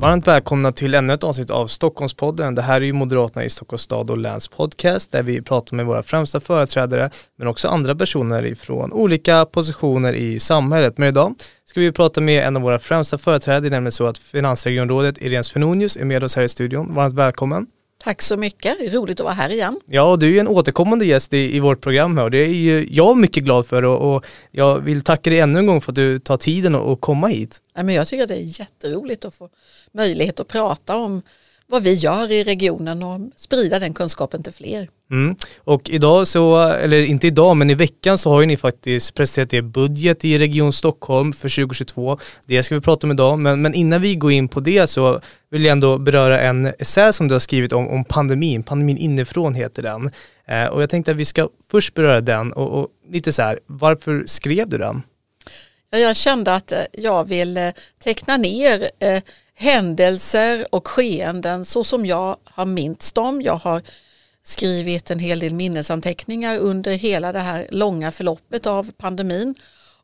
Varmt välkomna till ännu ett avsnitt av Stockholmspodden. Det här är ju Moderaterna i Stockholms stad och läns podcast där vi pratar med våra främsta företrädare men också andra personer ifrån olika positioner i samhället. Men idag ska vi prata med en av våra främsta företrädare, nämligen så att finansregionrådet Irene Svenonius är med oss här i studion. Varmt välkommen. Tack så mycket, roligt att vara här igen. Ja, du är en återkommande gäst i, i vårt program här och det är ju jag mycket glad för och, och jag vill tacka dig ännu en gång för att du tar tiden att komma hit. Ja, men jag tycker att det är jätteroligt att få möjlighet att prata om vad vi gör i regionen och sprida den kunskapen till fler. Mm. Och idag så, eller inte idag, men i veckan så har ju ni faktiskt presenterat er budget i Region Stockholm för 2022. Det ska vi prata om idag, men, men innan vi går in på det så vill jag ändå beröra en essä som du har skrivit om, om pandemin. Pandemin inifrån heter den. Eh, och jag tänkte att vi ska först beröra den och, och lite så här, varför skrev du den? Jag kände att eh, jag vill eh, teckna ner eh, händelser och skeenden så som jag har minst dem. Jag har skrivit en hel del minnesanteckningar under hela det här långa förloppet av pandemin.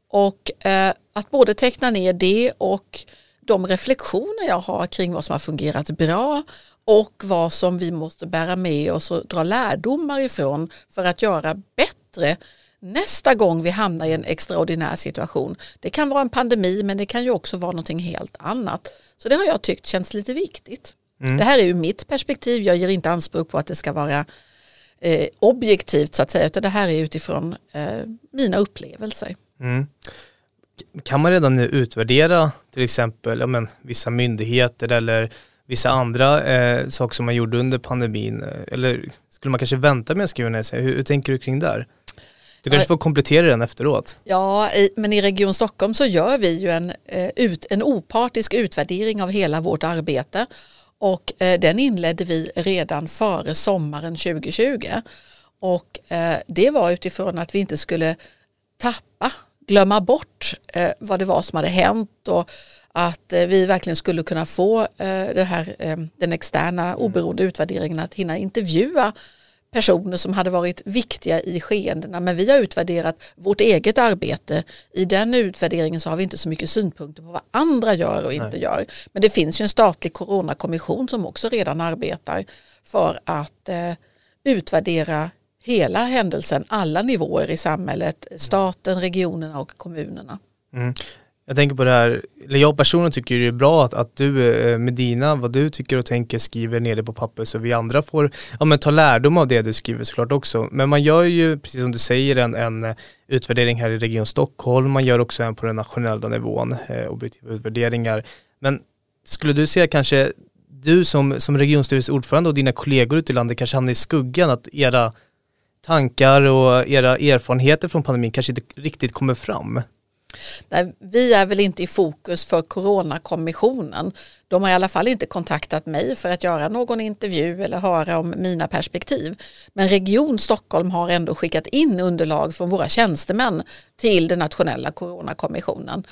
Och eh, att både teckna ner det och de reflektioner jag har kring vad som har fungerat bra och vad som vi måste bära med oss och dra lärdomar ifrån för att göra bättre nästa gång vi hamnar i en extraordinär situation. Det kan vara en pandemi men det kan ju också vara någonting helt annat. Så det har jag tyckt känns lite viktigt. Mm. Det här är ju mitt perspektiv, jag ger inte anspråk på att det ska vara eh, objektivt så att säga utan det här är utifrån eh, mina upplevelser. Mm. Kan man redan nu utvärdera till exempel ja, men, vissa myndigheter eller vissa andra eh, saker som man gjorde under pandemin? Eller skulle man kanske vänta med att skriva ner sig? Hur, hur tänker du kring det här? Du kanske får komplettera den efteråt. Ja, men i Region Stockholm så gör vi ju en, eh, en opartisk utvärdering av hela vårt arbete och eh, den inledde vi redan före sommaren 2020. Och eh, det var utifrån att vi inte skulle tappa, glömma bort vad det var som hade hänt och att vi verkligen skulle kunna få det här, den externa oberoende utvärderingen att hinna intervjua personer som hade varit viktiga i skeendena men vi har utvärderat vårt eget arbete. I den utvärderingen så har vi inte så mycket synpunkter på vad andra gör och inte Nej. gör. Men det finns ju en statlig coronakommission som också redan arbetar för att eh, utvärdera hela händelsen, alla nivåer i samhället, staten, regionerna och kommunerna. Mm. Jag tänker på det här, eller jag personligen tycker det är bra att, att du eh, med dina, vad du tycker och tänker skriver ner det på papper så vi andra får ja, men ta lärdom av det du skriver såklart också. Men man gör ju, precis som du säger, en, en eh, utvärdering här i Region Stockholm, man gör också en på den nationella nivån, eh, objektiva utvärderingar. Men skulle du säga kanske, du som, som regionstyrelseordförande och dina kollegor ute i landet kanske hamnar i skuggan att era tankar och era erfarenheter från pandemin kanske inte riktigt kommer fram? Nej, vi är väl inte i fokus för Coronakommissionen. De har i alla fall inte kontaktat mig för att göra någon intervju eller höra om mina perspektiv. Men Region Stockholm har ändå skickat in underlag från våra tjänstemän till den nationella Coronakommissionen.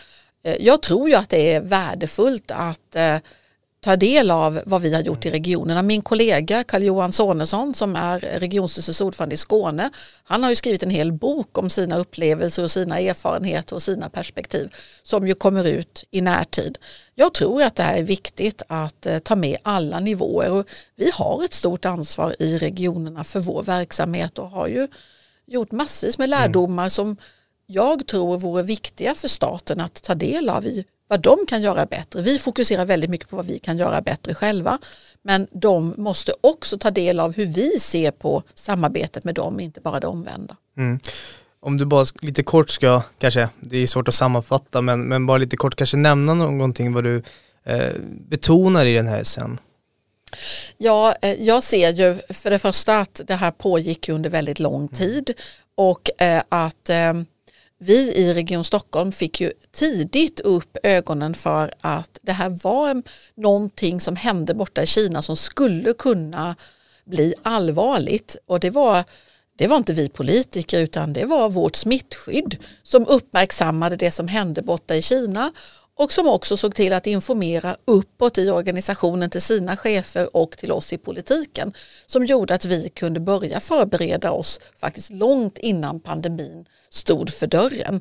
Eh, jag tror ju att det är värdefullt att eh, ta del av vad vi har gjort i regionerna. Min kollega Carl-Johan Sonesson som är regionstyrelsens ordförande i Skåne, han har ju skrivit en hel bok om sina upplevelser och sina erfarenheter och sina perspektiv som ju kommer ut i närtid. Jag tror att det här är viktigt att eh, ta med alla nivåer och vi har ett stort ansvar i regionerna för vår verksamhet och har ju gjort massvis med lärdomar mm. som jag tror vore viktiga för staten att ta del av i vad de kan göra bättre. Vi fokuserar väldigt mycket på vad vi kan göra bättre själva. Men de måste också ta del av hur vi ser på samarbetet med dem, inte bara det omvända. Mm. Om du bara lite kort ska, kanske, det är svårt att sammanfatta, men, men bara lite kort kanske nämna någonting vad du eh, betonar i den här sen. Ja, eh, jag ser ju för det första att det här pågick under väldigt lång mm. tid och eh, att eh, vi i Region Stockholm fick ju tidigt upp ögonen för att det här var någonting som hände borta i Kina som skulle kunna bli allvarligt. Och det var det var inte vi politiker utan det var vårt smittskydd som uppmärksammade det som hände borta i Kina och som också såg till att informera uppåt i organisationen till sina chefer och till oss i politiken som gjorde att vi kunde börja förbereda oss faktiskt långt innan pandemin stod för dörren.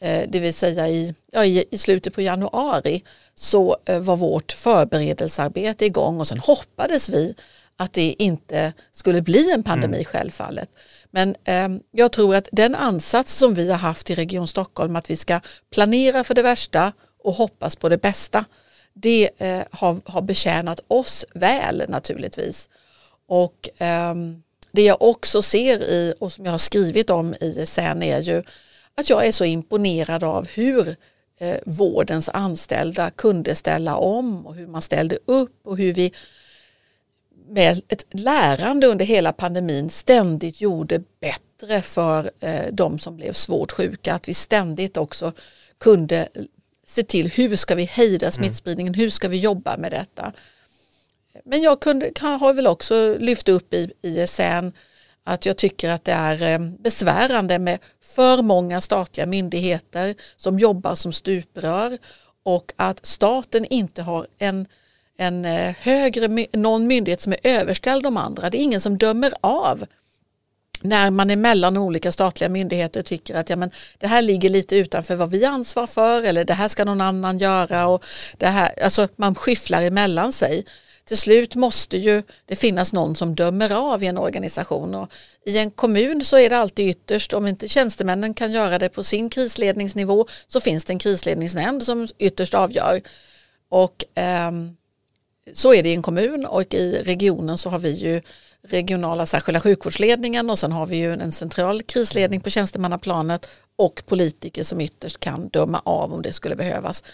Eh, det vill säga i, ja, i, slutet på januari så eh, var vårt förberedelsearbete igång och sen hoppades vi att det inte skulle bli en pandemi mm. självfallet. Men eh, jag tror att den ansats som vi har haft i Region Stockholm att vi ska planera för det värsta och hoppas på det bästa. Det eh, har, har betjänat oss väl naturligtvis. Och eh, det jag också ser i och som jag har skrivit om i sen är ju att jag är så imponerad av hur eh, vårdens anställda kunde ställa om och hur man ställde upp och hur vi med ett lärande under hela pandemin ständigt gjorde bättre för eh, de som blev svårt sjuka. Att vi ständigt också kunde se till hur ska vi hejda mm. smittspridningen, hur ska vi jobba med detta. Men jag kunde, har väl också lyft upp i ISN att jag tycker att det är eh, besvärande med för många statliga myndigheter som jobbar som stuprör och att staten inte har en, en eh, högre, någon myndighet som är överställd de andra. Det är ingen som dömer av när man är mellan olika statliga myndigheter tycker att ja, men det här ligger lite utanför vad vi ansvar för eller det här ska någon annan göra. Och det här, alltså man skyfflar emellan sig. Till slut måste ju det finnas någon som dömer av i en organisation. Och I en kommun så är det alltid ytterst, om inte tjänstemännen kan göra det på sin krisledningsnivå så finns det en krisledningsnämnd som ytterst avgör. Och eh, så är det i en kommun och i regionen så har vi ju regionala särskilda sjukvårdsledningen och sen har vi ju en central krisledning på tjänstemannaplanet och politiker som ytterst kan döma av om det skulle behövas.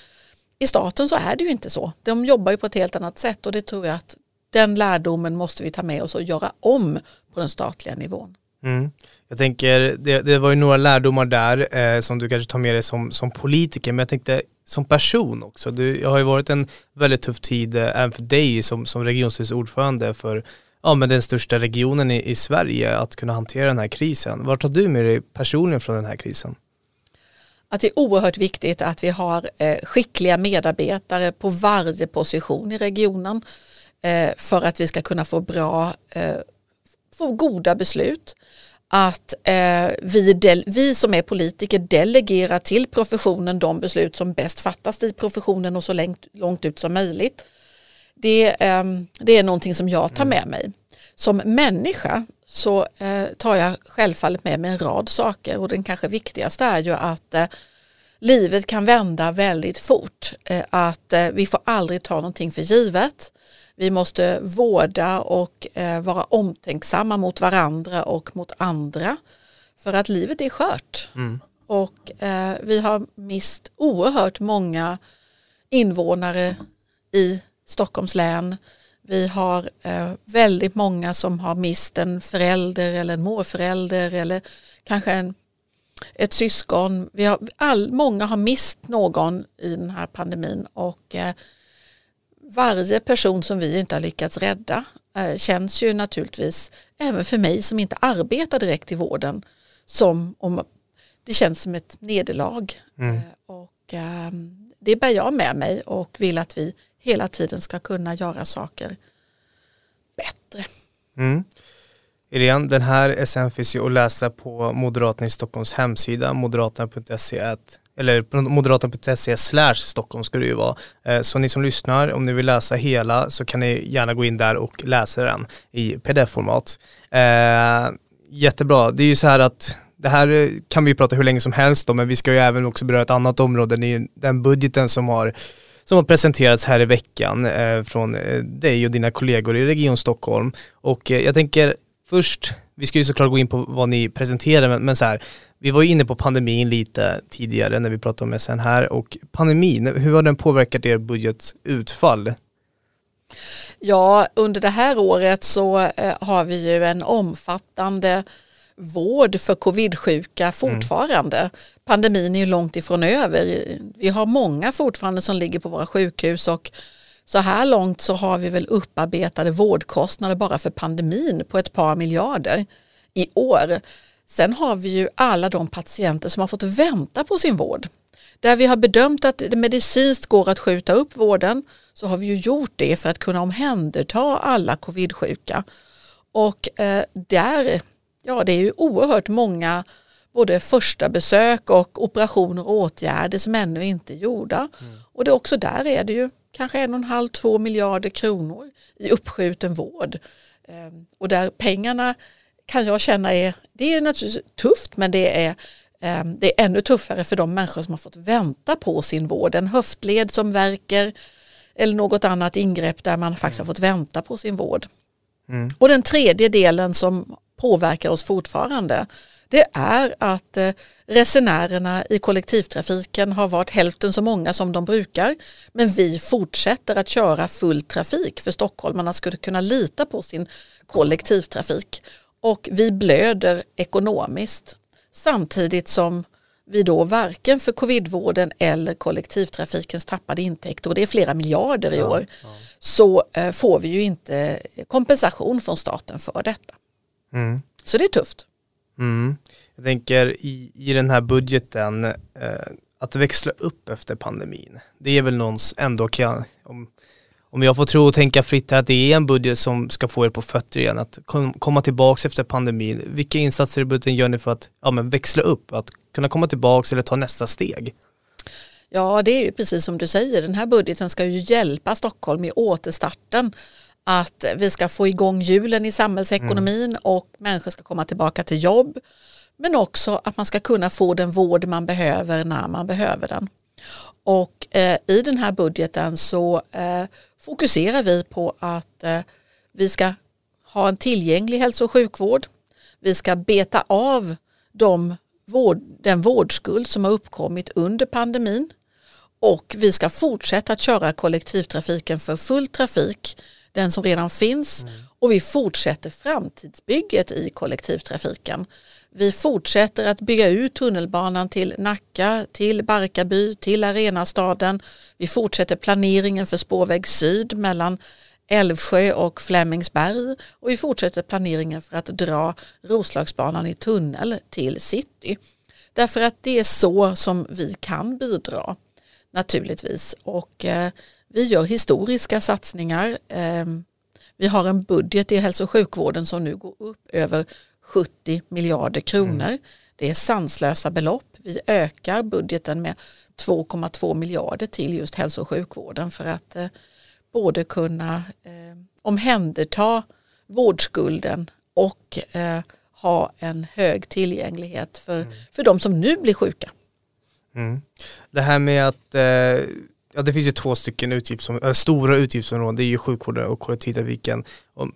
I staten så är det ju inte så. De jobbar ju på ett helt annat sätt och det tror jag att den lärdomen måste vi ta med oss och göra om på den statliga nivån. Mm. Jag tänker, det, det, var ju några lärdomar där eh, som du kanske tar med dig som, som politiker, men jag tänkte som person också. Det har ju varit en väldigt tuff tid eh, även för dig som, som regionstyrelseordförande för ja, men den största regionen i, i Sverige att kunna hantera den här krisen. Vad tar du med dig personligen från den här krisen? Att det är oerhört viktigt att vi har eh, skickliga medarbetare på varje position i regionen eh, för att vi ska kunna få bra, eh, få goda beslut. Att eh, vi, del, vi som är politiker delegerar till professionen de beslut som bäst fattas i professionen och så långt, långt ut som möjligt det, ehm, det är någonting som jag tar med mig. Som människa så eh, tar jag självfallet med mig en rad saker och den kanske viktigaste är ju att eh, livet kan vända väldigt fort. Eh, att vi får aldrig ta någonting för givet. Vi måste vårda och vara omtänksamma mot varandra och mot andra. För att livet är skört. Mm. Och vi har mist oerhört många invånare i Stockholms län. Vi har eh, väldigt många som har mist en förälder eller en morförälder eller kanske en, ett syskon. Vi har, all, många har mist någon i den här pandemin och eh, varje person som vi inte har lyckats rädda eh, känns ju naturligtvis, även för mig som inte arbetar direkt i vården, som om det känns som ett nederlag. Mm. Eh, och, eh, det bär jag med mig och vill att vi hela tiden ska kunna göra saker bättre. Mm. Irene, den här SN finns ju att läsa på Moderaterna i Stockholms hemsida, moderaterna.se eller moderaterna.se slash Stockholm ska det ju vara. Eh, så ni som lyssnar, om ni vill läsa hela så kan ni gärna gå in där och läsa den i pdf-format. Eh, jättebra, det är ju så här att det här kan vi prata hur länge som helst om, men vi ska ju även också beröra ett annat område, det är den budgeten som har som har presenterats här i veckan eh, från eh, dig och dina kollegor i Region Stockholm. Och eh, jag tänker först, vi ska ju såklart gå in på vad ni presenterar, men, men så här, vi var ju inne på pandemin lite tidigare när vi pratade om SN här och pandemin, hur har den påverkat er budgetutfall? Ja, under det här året så eh, har vi ju en omfattande vård för covid-sjuka mm. fortfarande. Mm. Pandemin är ju långt ifrån över. Vi har många fortfarande som ligger på våra sjukhus och så här långt så har vi väl upparbetade vårdkostnader bara för pandemin på ett par miljarder i år. Sen har vi ju alla de patienter som har fått vänta på sin vård. Där vi har bedömt att det medicinskt går att skjuta upp vården så har vi ju gjort det för att kunna omhänderta alla covidsjuka. Och eh, där, ja det är ju oerhört många både första besök och operationer och åtgärder som ännu inte är gjorda. Mm. Och det också där är det ju kanske en och en halv, två miljarder kronor i uppskjuten vård. Ehm, och där pengarna kan jag känna är, det är naturligtvis tufft men det är, ehm, det är ännu tuffare för de människor som har fått vänta på sin vård. En höftled som verkar eller något annat ingrepp där man faktiskt har fått vänta på sin vård. Mm. Och den tredje delen som påverkar oss fortfarande det är att eh, resenärerna i kollektivtrafiken har varit hälften så många som de brukar. Men vi fortsätter att köra full trafik för stockholmarna skulle kunna lita på sin kollektivtrafik. Och vi blöder ekonomiskt samtidigt som vi då varken för covidvården eller kollektivtrafikens tappade intäkter, och det är flera miljarder i år, ja. så eh, får vi ju inte kompensation från staten för detta. Mm. Så det är tufft. Mm. Jag tänker i, i den här budgeten, eh, att växla upp efter pandemin. Det är väl någons ändå, kan, om, om jag får tro och tänka fritt här, att det är en budget som ska få er på fötter igen, att kom, komma tillbaka efter pandemin. Vilka insatser i budgeten gör ni för att ja, men växla upp, att kunna komma tillbaka eller ta nästa steg? Ja, det är ju precis som du säger, den här budgeten ska ju hjälpa Stockholm i återstarten att vi ska få igång hjulen i samhällsekonomin mm. och människor ska komma tillbaka till jobb. Men också att man ska kunna få den vård man behöver när man behöver den. Och eh, i den här budgeten så eh, fokuserar vi på att eh, vi ska ha en tillgänglig hälso och sjukvård. Vi ska beta av de vård, den vårdskuld som har uppkommit under pandemin och vi ska fortsätta att köra kollektivtrafiken för full trafik den som redan finns mm. och vi fortsätter framtidsbygget i kollektivtrafiken. Vi fortsätter att bygga ut tunnelbanan till Nacka, till Barkarby, till Arenastaden. Vi fortsätter planeringen för spårväg syd mellan Älvsjö och Flemingsberg och vi fortsätter planeringen för att dra Roslagsbanan i tunnel till city. Därför att det är så som vi kan bidra naturligtvis och eh, vi gör historiska satsningar. Ehm, vi har en budget i hälso och sjukvården som nu går upp över 70 miljarder kronor. Mm. Det är sanslösa belopp. Vi ökar budgeten med 2,2 miljarder till just hälso och sjukvården för att eh, både kunna eh, omhänderta vårdskulden och eh, ha en hög tillgänglighet för, mm. för de som nu blir sjuka. Mm. Det här med att eh, ja det finns ju två stycken utgiftsområden, äh, stora utgiftsområden, det är ju sjukvården och kollektivtrafiken. Och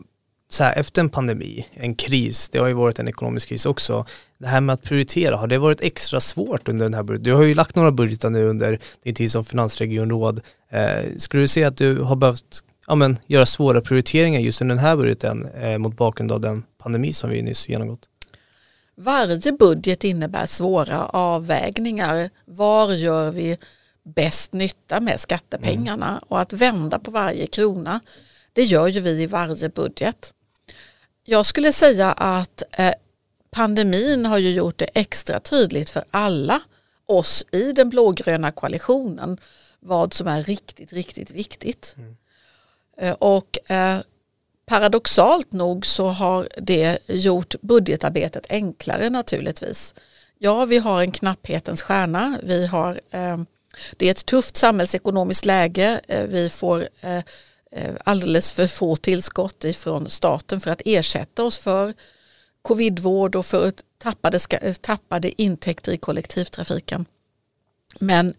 så här, efter en pandemi, en kris, det har ju varit en ekonomisk kris också. Det här med att prioritera, har det varit extra svårt under den här budgeten? Du har ju lagt några budgetar nu under din tid som finansregionråd. Eh, skulle du säga att du har behövt ja, men, göra svåra prioriteringar just under den här budgeten eh, mot bakgrund av den pandemi som vi nyss genomgått? Varje budget innebär svåra avvägningar. Var gör vi bäst nytta med skattepengarna mm. och att vända på varje krona. Det gör ju vi i varje budget. Jag skulle säga att eh, pandemin har ju gjort det extra tydligt för alla oss i den blågröna koalitionen vad som är riktigt, riktigt viktigt. Mm. Eh, och eh, paradoxalt nog så har det gjort budgetarbetet enklare naturligtvis. Ja, vi har en knapphetens stjärna, vi har det är ett tufft samhällsekonomiskt läge. Eh, vi får eh, eh, alldeles för få tillskott ifrån staten för att ersätta oss för covidvård och för tappade, tappade intäkter i kollektivtrafiken. Men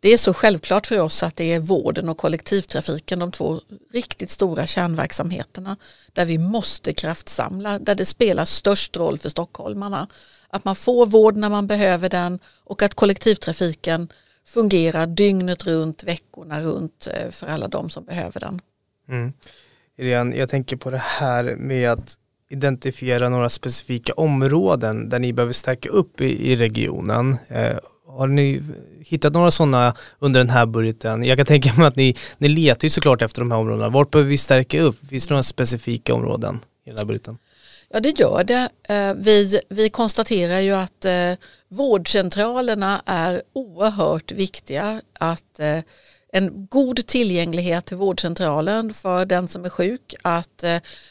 det är så självklart för oss att det är vården och kollektivtrafiken, de två riktigt stora kärnverksamheterna, där vi måste kraftsamla, där det spelar störst roll för stockholmarna att man får vård när man behöver den och att kollektivtrafiken fungerar dygnet runt, veckorna runt eh, för alla de som behöver den. Mm. Irene, jag tänker på det här med att identifiera några specifika områden där ni behöver stärka upp i, i regionen. Eh, har ni hittat några sådana under den här budgeten? Jag kan tänka mig att ni, ni letar ju såklart efter de här områdena. Vart behöver vi stärka upp? Finns det några specifika områden i den här budgeten? Ja det gör det. Eh, vi, vi konstaterar ju att eh, vårdcentralerna är oerhört viktiga. Att eh, en god tillgänglighet till vårdcentralen för den som är sjuk, att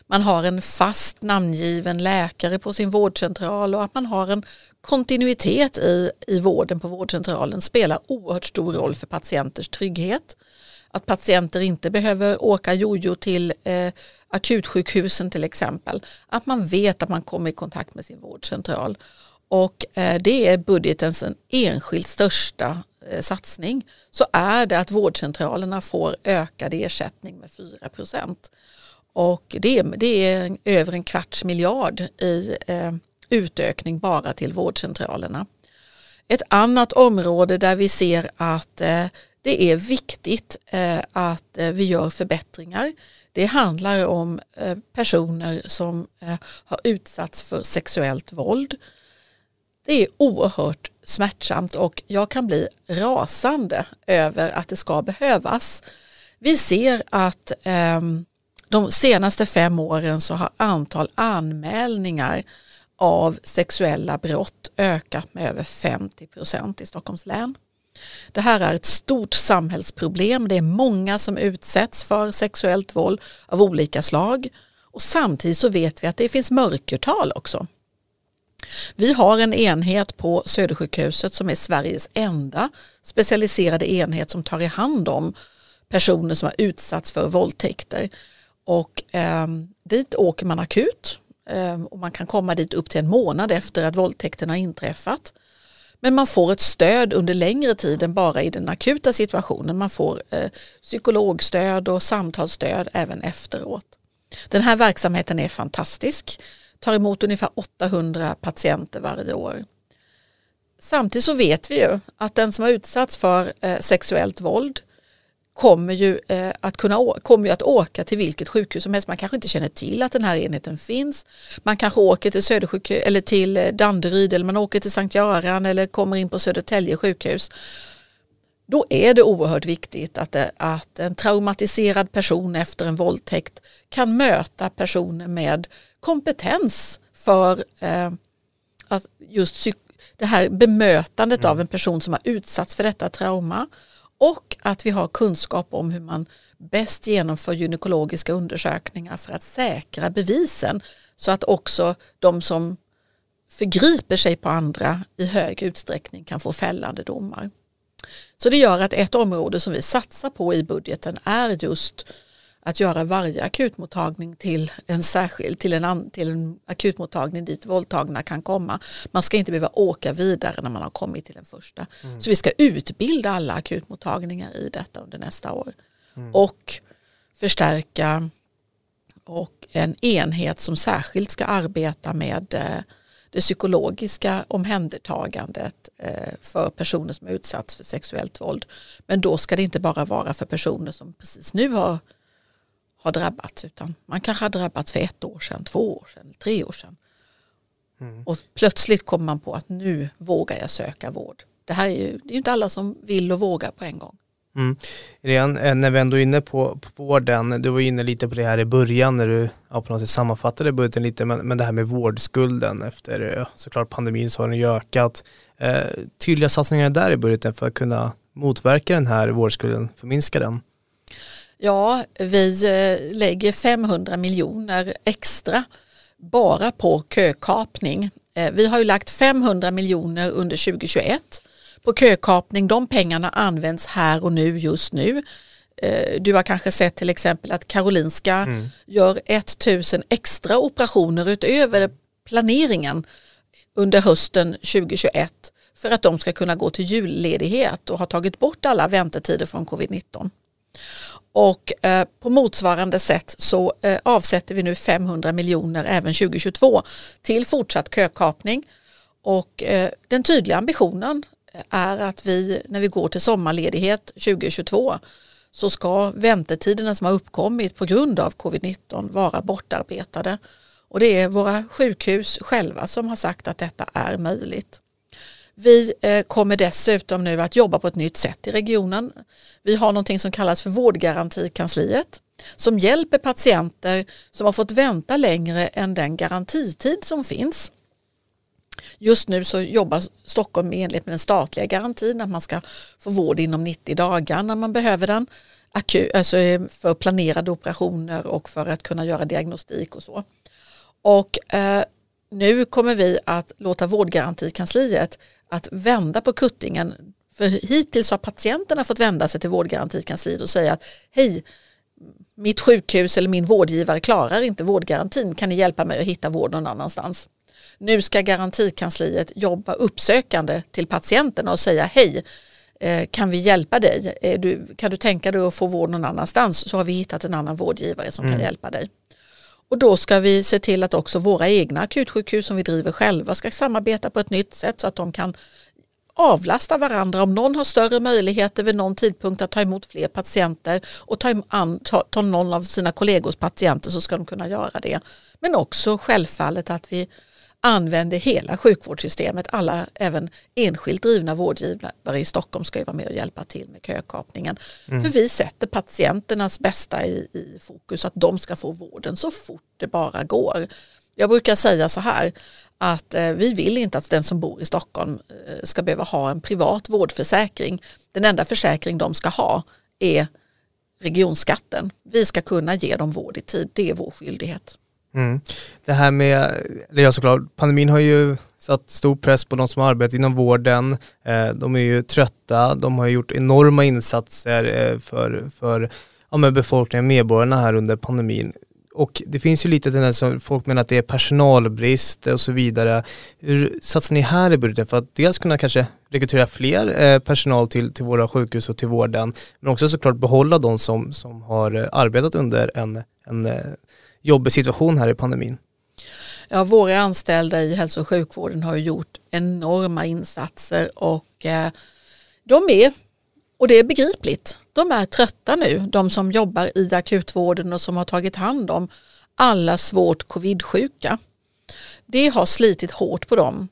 man har en fast namngiven läkare på sin vårdcentral och att man har en kontinuitet i, i vården på vårdcentralen spelar oerhört stor roll för patienters trygghet. Att patienter inte behöver åka jojo till eh, akutsjukhusen till exempel. Att man vet att man kommer i kontakt med sin vårdcentral. Och eh, det är budgetens enskilt största eh, satsning. Så är det att vårdcentralerna får ökad ersättning med 4 procent. Och det är, det är över en kvarts miljard i eh, utökning bara till vårdcentralerna. Ett annat område där vi ser att eh, det är viktigt eh, att eh, vi gör förbättringar. Det handlar om personer som har utsatts för sexuellt våld. Det är oerhört smärtsamt och jag kan bli rasande över att det ska behövas. Vi ser att ehm, de senaste fem åren så har antal anmälningar av sexuella brott ökat med över 50 procent i Stockholms län. Det här är ett stort samhällsproblem. Det är många som utsätts för sexuellt våld av olika slag. Och samtidigt så vet vi att det finns mörkertal också. Vi har en enhet på Södersjukhuset som är Sveriges enda specialiserade enhet som tar i hand om personer som har utsatts för våldtäkter. Och eh, dit åker man akut Ehm, och man kan komma dit upp till en månad efter att våldtäkten har inträffat. Men man får ett stöd under längre tid än bara i den akuta situationen. Man får eh, psykologstöd och samtalsstöd även efteråt. Den här verksamheten är fantastisk, tar emot ungefär 800 patienter varje år. Samtidigt så vet vi ju att den som har utsatts för eh, sexuellt våld kommer ju, eh, att kunna, kommer ju att åka till vilket sjukhus som helst. Man kanske inte känner till att den här enheten finns. Man kanske åker till Södersjukhus eller till eh, Danderyd eller man åker till Sankt Göran eller kommer in på Södertälje sjukhus. Då är det oerhört viktigt att, det, eh, att en traumatiserad person efter en våldtäkt kan möta personer med kompetens för eh, att just det här bemötandet mm. av en person som har utsatts för detta trauma och att vi har kunskap om hur man bäst genomför gynekologiska undersökningar för att säkra bevisen så att också de som förgriper sig på andra i hög utsträckning kan få fällande domar. Så det gör att ett område som vi satsar på i budgeten är just att göra varje akutmottagning till en särskild, till en, till en akutmottagning dit våldtagna kan komma. Man ska inte behöva åka vidare när man har kommit till den första. Mm. Så vi ska utbilda alla akutmottagningar i detta under nästa år. Mm. Och förstärka och en enhet som särskilt ska arbeta med eh, det psykologiska omhändertagandet eh, för personer som utsatts för sexuellt våld. Men då ska det inte bara vara för personer som precis nu har har drabbats utan man kanske har drabbats för ett år sedan, två år sedan, tre år sedan. Mm. Och plötsligt kommer man på att nu vågar jag söka vård. Det här är ju det är inte alla som vill och vågar på en gång. Mm. Redan eh, när vi ändå är inne på, på vården, du var inne lite på det här i början när du ja, på något sätt sammanfattade budgeten lite, men, men det här med vårdskulden efter såklart pandemin så har den ju ökat. Eh, tydliga satsningar där i budgeten för att kunna motverka den här vårdskulden, förminska den? Ja, vi eh, lägger 500 miljoner extra bara på kökapning. Eh, vi har ju lagt 500 miljoner under 2021 på kökapning. De pengarna används här och nu just nu. Eh, du har kanske sett till exempel att Karolinska mm. gör 1000 extra operationer utöver planeringen under hösten 2021 för att de ska kunna gå till julledighet och ha tagit bort alla väntetider från covid-19. Och eh, på motsvarande sätt så eh, avsätter vi nu 500 miljoner även 2022 till fortsatt kökapning. Och eh, den tydliga ambitionen eh, är att vi när vi går till sommarledighet 2022 så ska väntetiderna som har uppkommit på grund av covid-19 vara bortarbetade. Och det är våra sjukhus själva som har sagt att detta är möjligt. Vi eh, kommer dessutom nu att jobba på ett nytt sätt i regionen. Vi har någonting som kallas för vårdgarantikansliet som hjälper patienter som har fått vänta längre än den garantitid som finns. Just nu så jobbar Stockholm i enlighet med den statliga garantin att man ska få vård inom 90 dagar när man behöver den. Alltså eh, för planerade operationer och för att kunna göra diagnostik och så. Och eh, nu kommer vi att låta vårdgarantikansliet att vända på kuttingen. För hittills har patienterna fått vända sig till vårdgarantikansliet och säga att hej, mitt sjukhus eller min vårdgivare klarar inte vårdgarantin, kan ni hjälpa mig att hitta vård någon annanstans? Nu ska garantikansliet jobba uppsökande till patienterna och säga hej, eh, kan vi hjälpa dig? kan du tänka dig att få vård någon annanstans så har vi hittat en annan vårdgivare som mm. kan hjälpa dig. Och då ska vi se till att också våra egna akutsjukhus som vi driver själva ska samarbeta på ett nytt sätt så att de kan avlasta varandra. Om någon har större möjligheter vid någon tidpunkt att ta emot fler patienter och ta, an, ta, ta någon av sina kollegors patienter så ska de kunna göra det. Men också självfallet att vi använder hela sjukvårdssystemet. Alla, även enskilt drivna vårdgivare i Stockholm ska ju vara med och hjälpa till med kökapningen. Mm. För vi sätter patienternas bästa i, i fokus, att de ska få vården så fort det bara går. Jag brukar säga så här att eh, vi vill inte att den som bor i Stockholm eh, ska behöva ha en privat vårdförsäkring. Den enda försäkring de ska ha är regionskatten. Vi ska kunna ge dem vård i tid, det är vår skyldighet. Mm. Det här med, eller ja såklart, pandemin har ju satt stor press på de som arbetar inom vården. Eh, de är ju trötta, de har gjort enorma insatser eh, för, för ja, med befolkningen, medborgarna här under pandemin. Och det finns ju lite tendenser, folk menar att det är personalbrist och så vidare. Hur satsar ni här i budgeten för att dels kunna kanske rekrytera fler eh, personal till, till våra sjukhus och till vården, men också såklart behålla de som, som har arbetat under en, en jobbig situation här i pandemin. Ja, våra anställda i hälso och sjukvården har gjort enorma insatser och eh, de är, och det är begripligt, de är trötta nu, de som jobbar i akutvården och som har tagit hand om alla svårt covidsjuka. Det har slitit hårt på dem.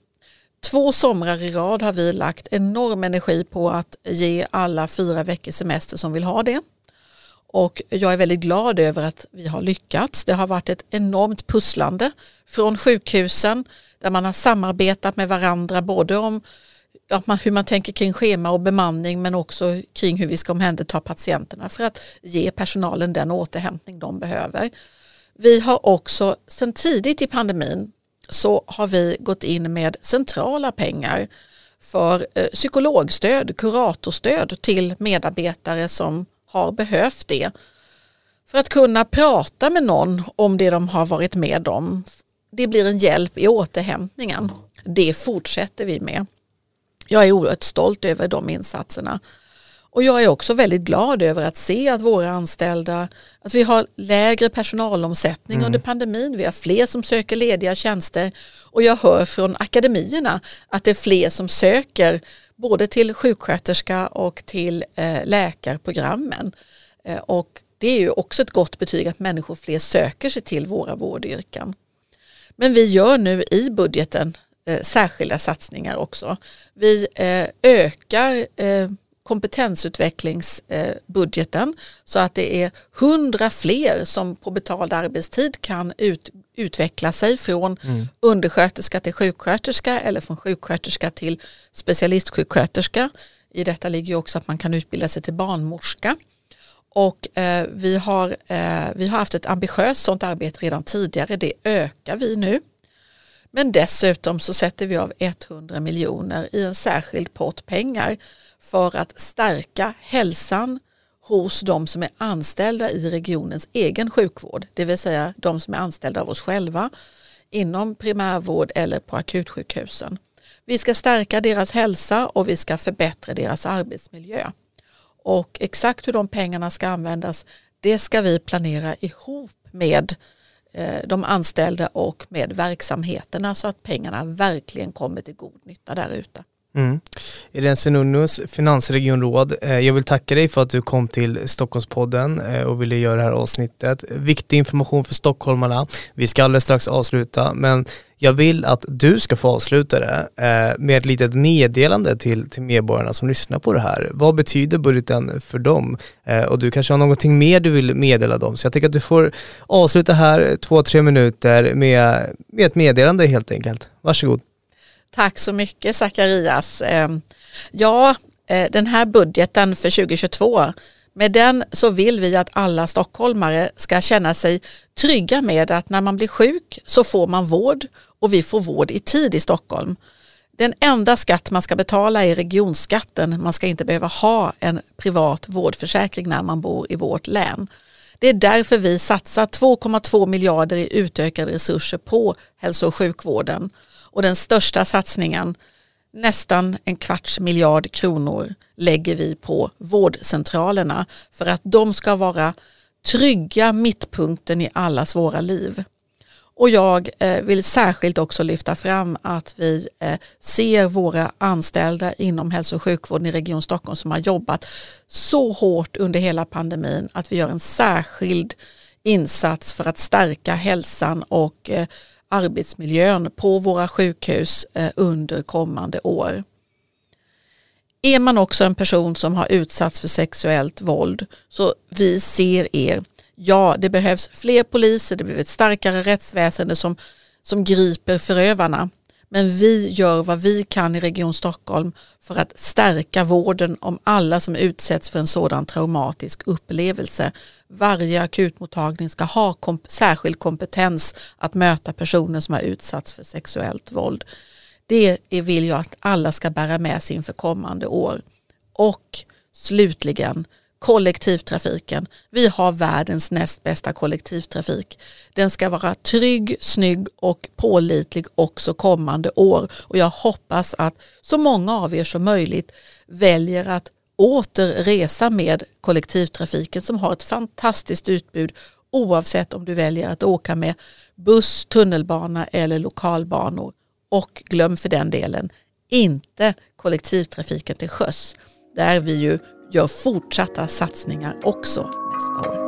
Två somrar i rad har vi lagt enorm energi på att ge alla fyra veckors semester som vill ha det. Och jag är väldigt glad över att vi har lyckats. Det har varit ett enormt pusslande från sjukhusen där man har samarbetat med varandra både om hur man tänker kring schema och bemanning men också kring hur vi ska omhänderta patienterna för att ge personalen den återhämtning de behöver. Vi har också sedan tidigt i pandemin så har vi gått in med centrala pengar för eh, psykologstöd, kuratorstöd till medarbetare som har behövt det. För att kunna prata med någon om det de har varit med om. Det blir en hjälp i återhämtningen. Det fortsätter vi med. Jag är oerhört stolt över de insatserna. Och jag är också väldigt glad över att se att våra anställda, att vi har lägre personalomsättning mm. under pandemin, vi har fler som söker lediga tjänster och jag hör från akademierna att det är fler som söker både till sjuksköterska och till eh, läkarprogrammen. Eh, och det är ju också ett gott betyg att människor fler söker sig till våra vårdyrken. Men vi gör nu i budgeten eh, särskilda satsningar också. Vi ökar kompetensutvecklingsbudgeten så att det är hundra fler som på betald arbetstid kan ut, utveckla sig från mm. undersköterska till sjuksköterska eller från sjuksköterska till specialistsjuksköterska. I detta ligger också att man kan utbilda sig till barnmorska. Och eh, vi, har, eh, vi har haft ett ambitiöst sådant arbete redan tidigare, det ökar vi nu. Men dessutom så sätter vi av 100 miljoner i en särskild pott pengar för att stärka hälsan hos de som är anställda i regionens egen sjukvård, det vill säga de som är anställda av oss själva inom primärvård eller på akutsjukhusen. Vi ska stärka deras hälsa och vi ska förbättra deras arbetsmiljö. Och exakt hur de pengarna ska användas, det ska vi planera ihop med eh, de anställda och med verksamheterna så att pengarna verkligen kommer till god nytta där ute. Mm. Irene Svenonius, finansregionråd. Eh, jag vill tacka dig för att du kom till Stockholmspodden eh, och ville göra det här avsnittet. Viktig information för stockholmarna. Vi ska alldeles strax avsluta, men jag vill att du ska få avsluta det eh, med ett litet meddelande till, till medborgarna som lyssnar på det här. Vad betyder budgeten för dem? Och du kanske har någonting mer du vill meddela dem. Så jag tänker att du får avsluta här två, tre minuter med, med ett meddelande helt enkelt. Varsågod. Tack så mycket Zacharias. Ehm, ja, eh, den här budgeten för 2022, med den så vill vi att alla stockholmare ska känna sig trygga med att när man blir sjuk så får man vård och vi får vård i tid i Stockholm. Den enda skatt man ska betala är regionskatten. Man ska inte behöva ha en privat vårdförsäkring när man bor i vårt län. Det är därför vi satsar 2,2 miljarder i utökade resurser på hälso och sjukvården och den största satsningen, nästan en kvarts miljard kronor, lägger vi på vårdcentralerna för att de ska vara trygga mittpunkten i allas våra liv. Och jag eh, vill särskilt också lyfta fram att vi eh, ser våra anställda inom hälso och sjukvården i Region Stockholm som har jobbat så hårt under hela pandemin att vi gör en särskild insats för att stärka hälsan och eh, arbetsmiljön på våra sjukhus eh, under kommande år. Är man också en person som har utsatts för sexuellt våld så vi ser er. Ja, det behövs fler poliser, det behövs ett starkare rättsväsende som, som griper förövarna. Men vi gör vad vi kan i Region Stockholm för att stärka vården om alla som utsätts för en sådan traumatisk upplevelse. Varje akutmottagning ska ha komp särskild kompetens att möta personer som har utsatts för sexuellt våld. Det vill jag att alla ska bära med sig inför kommande år. Och slutligen kollektivtrafiken. Vi har världens näst bästa kollektivtrafik. Den ska vara trygg, snygg och pålitlig också kommande år och jag hoppas att så många av er som möjligt väljer att åter resa med kollektivtrafiken som har ett fantastiskt utbud oavsett om du väljer att åka med buss, tunnelbana eller lokalbanor. Och glöm för den delen inte kollektivtrafiken till sjöss. Där vi ju gör fortsatta satsningar också nästa år.